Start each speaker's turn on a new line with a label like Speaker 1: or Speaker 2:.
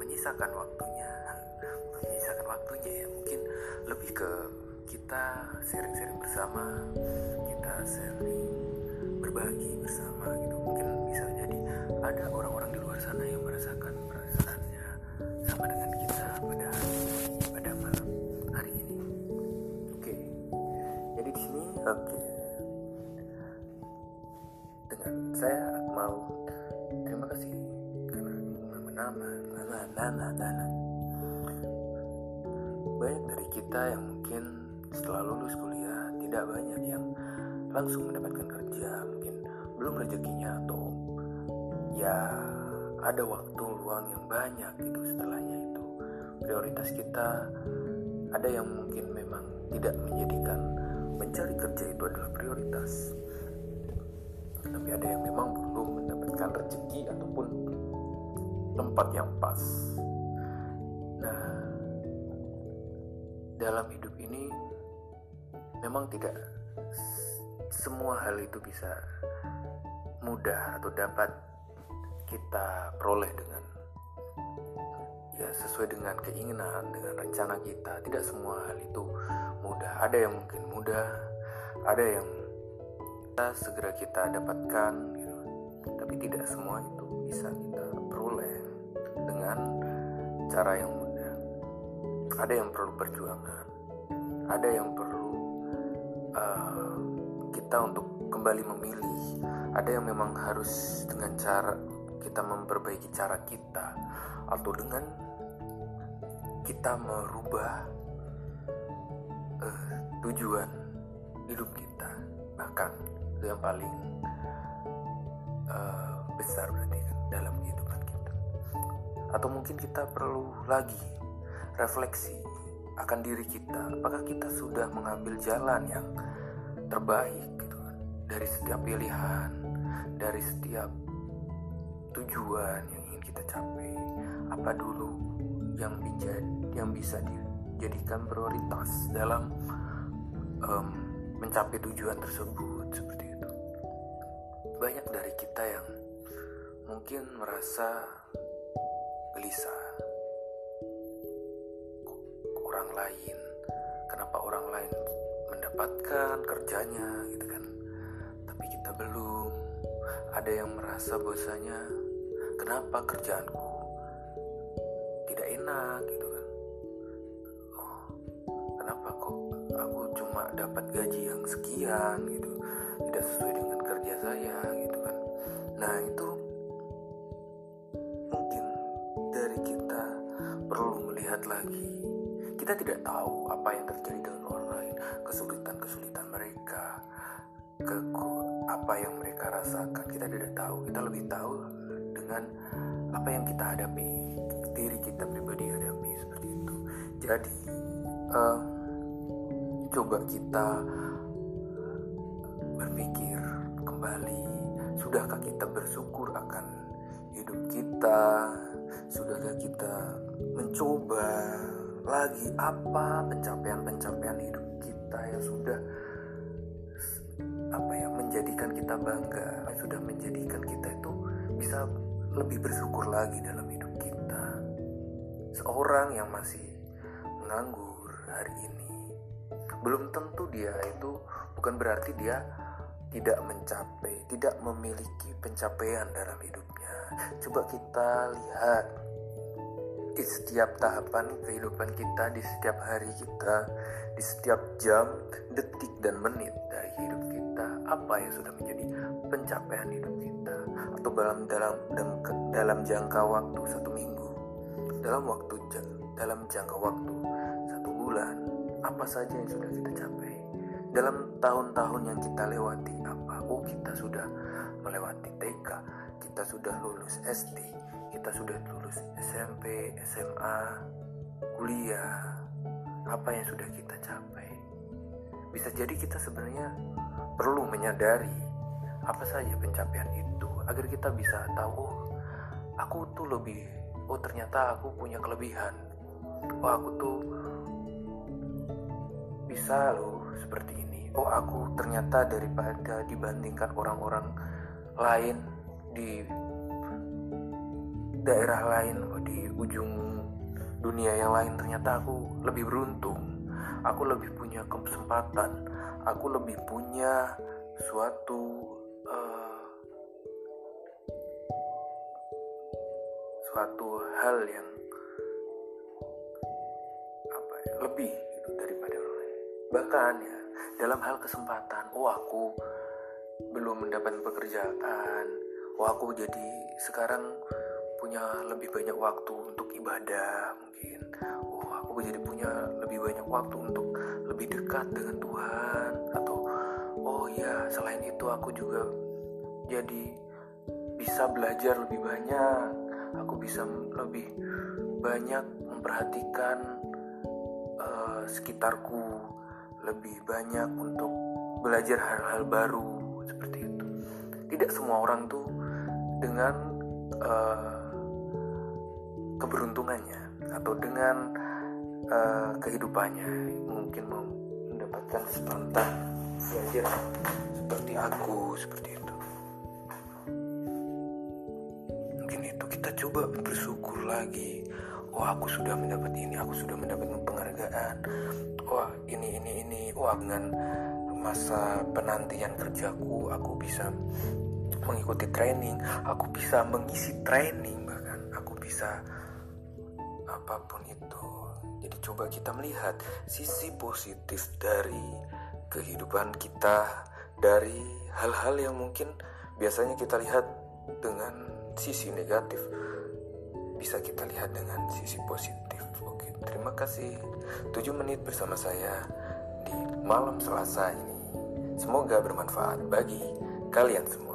Speaker 1: menyisakan waktunya. Menyisakan waktunya ya. Mungkin lebih ke kita sharing-sharing bersama kita sharing berbagi bersama gitu. Mungkin bisa jadi ada orang-orang di luar sana yang merasakan perasaannya sama dengan kita. Pada nama nama nama nama banyak dari kita yang mungkin setelah lulus kuliah tidak banyak yang langsung mendapatkan kerja mungkin belum rezekinya atau ya ada waktu luang yang banyak gitu setelahnya itu. Prioritas kita ada yang mungkin memang tidak menjadikan mencari kerja itu adalah prioritas. Tapi ada yang memang tempat yang pas. Nah dalam hidup ini memang tidak semua hal itu bisa mudah atau dapat kita peroleh dengan ya sesuai dengan keinginan dengan rencana kita. Tidak semua hal itu mudah. Ada yang mungkin mudah ada yang kita segera kita dapatkan gitu. Tapi tidak semua itu bisa kita peroleh dengan cara yang mudah. Ada yang perlu perjuangan. Ada yang perlu uh, kita untuk kembali memilih. Ada yang memang harus dengan cara kita memperbaiki cara kita atau dengan kita merubah uh, tujuan hidup kita. Bahkan itu yang paling uh, besar berarti dalam kita atau mungkin kita perlu lagi refleksi akan diri kita. Apakah kita sudah mengambil jalan yang terbaik gitu kan? Dari setiap pilihan dari setiap tujuan yang ingin kita capai. Apa dulu yang bisa yang bisa dijadikan prioritas dalam um, mencapai tujuan tersebut? Seperti itu. Banyak dari kita yang mungkin merasa gelisah. Orang lain kenapa orang lain mendapatkan kerjanya gitu kan? Tapi kita belum. Ada yang merasa bahwasanya kenapa kerjaanku tidak enak? gitu kan. Oh kenapa kok aku cuma dapat gaji yang sekian gitu tidak sesuai dengan kerja saya gitu kan? Nah itu melihat lagi. Kita tidak tahu apa yang terjadi dengan orang lain kesulitan-kesulitan mereka ke apa yang mereka rasakan. Kita tidak tahu. Kita lebih tahu dengan apa yang kita hadapi diri kita pribadi hadapi seperti itu. Jadi uh, coba kita berpikir kembali sudahkah kita bersyukur akan hidup kita sudahkah kita mencoba lagi apa pencapaian-pencapaian hidup kita yang sudah apa ya menjadikan kita bangga sudah menjadikan kita itu bisa lebih bersyukur lagi dalam hidup kita? Seorang yang masih menganggur hari ini belum tentu dia itu bukan berarti dia tidak mencapai tidak memiliki pencapaian dalam hidupnya. Coba kita lihat di setiap tahapan kehidupan kita, di setiap hari kita, di setiap jam, detik, dan menit dari hidup kita, apa yang sudah menjadi pencapaian hidup kita, atau dalam dalam dalam jangka waktu satu minggu, dalam waktu dalam jangka waktu satu bulan, apa saja yang sudah kita capai, dalam tahun-tahun yang kita lewati, kita sudah melewati TK, kita sudah lulus SD, kita sudah lulus SMP, SMA, kuliah, apa yang sudah kita capai. Bisa jadi kita sebenarnya perlu menyadari apa saja pencapaian itu agar kita bisa tahu, oh, aku tuh lebih, oh ternyata aku punya kelebihan, oh aku tuh bisa loh seperti ini, oh aku ternyata daripada dibandingkan orang-orang lain di daerah lain di ujung dunia yang lain ternyata aku lebih beruntung. Aku lebih punya kesempatan. Aku lebih punya suatu uh, suatu hal yang apa ya lebih gitu daripada orang lain. Bahkan ya dalam hal kesempatan oh aku belum mendapat pekerjaan. Oh aku jadi sekarang punya lebih banyak waktu untuk ibadah mungkin. Oh aku jadi punya lebih banyak waktu untuk lebih dekat dengan Tuhan. Atau oh ya selain itu aku juga jadi bisa belajar lebih banyak. Aku bisa lebih banyak memperhatikan uh, sekitarku lebih banyak untuk belajar hal-hal baru seperti itu. Tidak semua orang tuh dengan uh, keberuntungannya atau dengan uh, kehidupannya mungkin mendapatkan spontan belajar seperti aku seperti itu. Mungkin itu kita coba bersyukur lagi. Oh aku sudah mendapat ini aku sudah mendapat penghargaan wah ini ini ini wah dengan masa penantian kerjaku aku bisa mengikuti training aku bisa mengisi training bahkan aku bisa apa pun itu. Jadi coba kita melihat sisi positif dari kehidupan kita dari hal-hal yang mungkin biasanya kita lihat dengan sisi negatif bisa kita lihat dengan sisi positif. Oke, terima kasih. 7 menit bersama saya di malam Selasa ini. Semoga bermanfaat bagi kalian semua.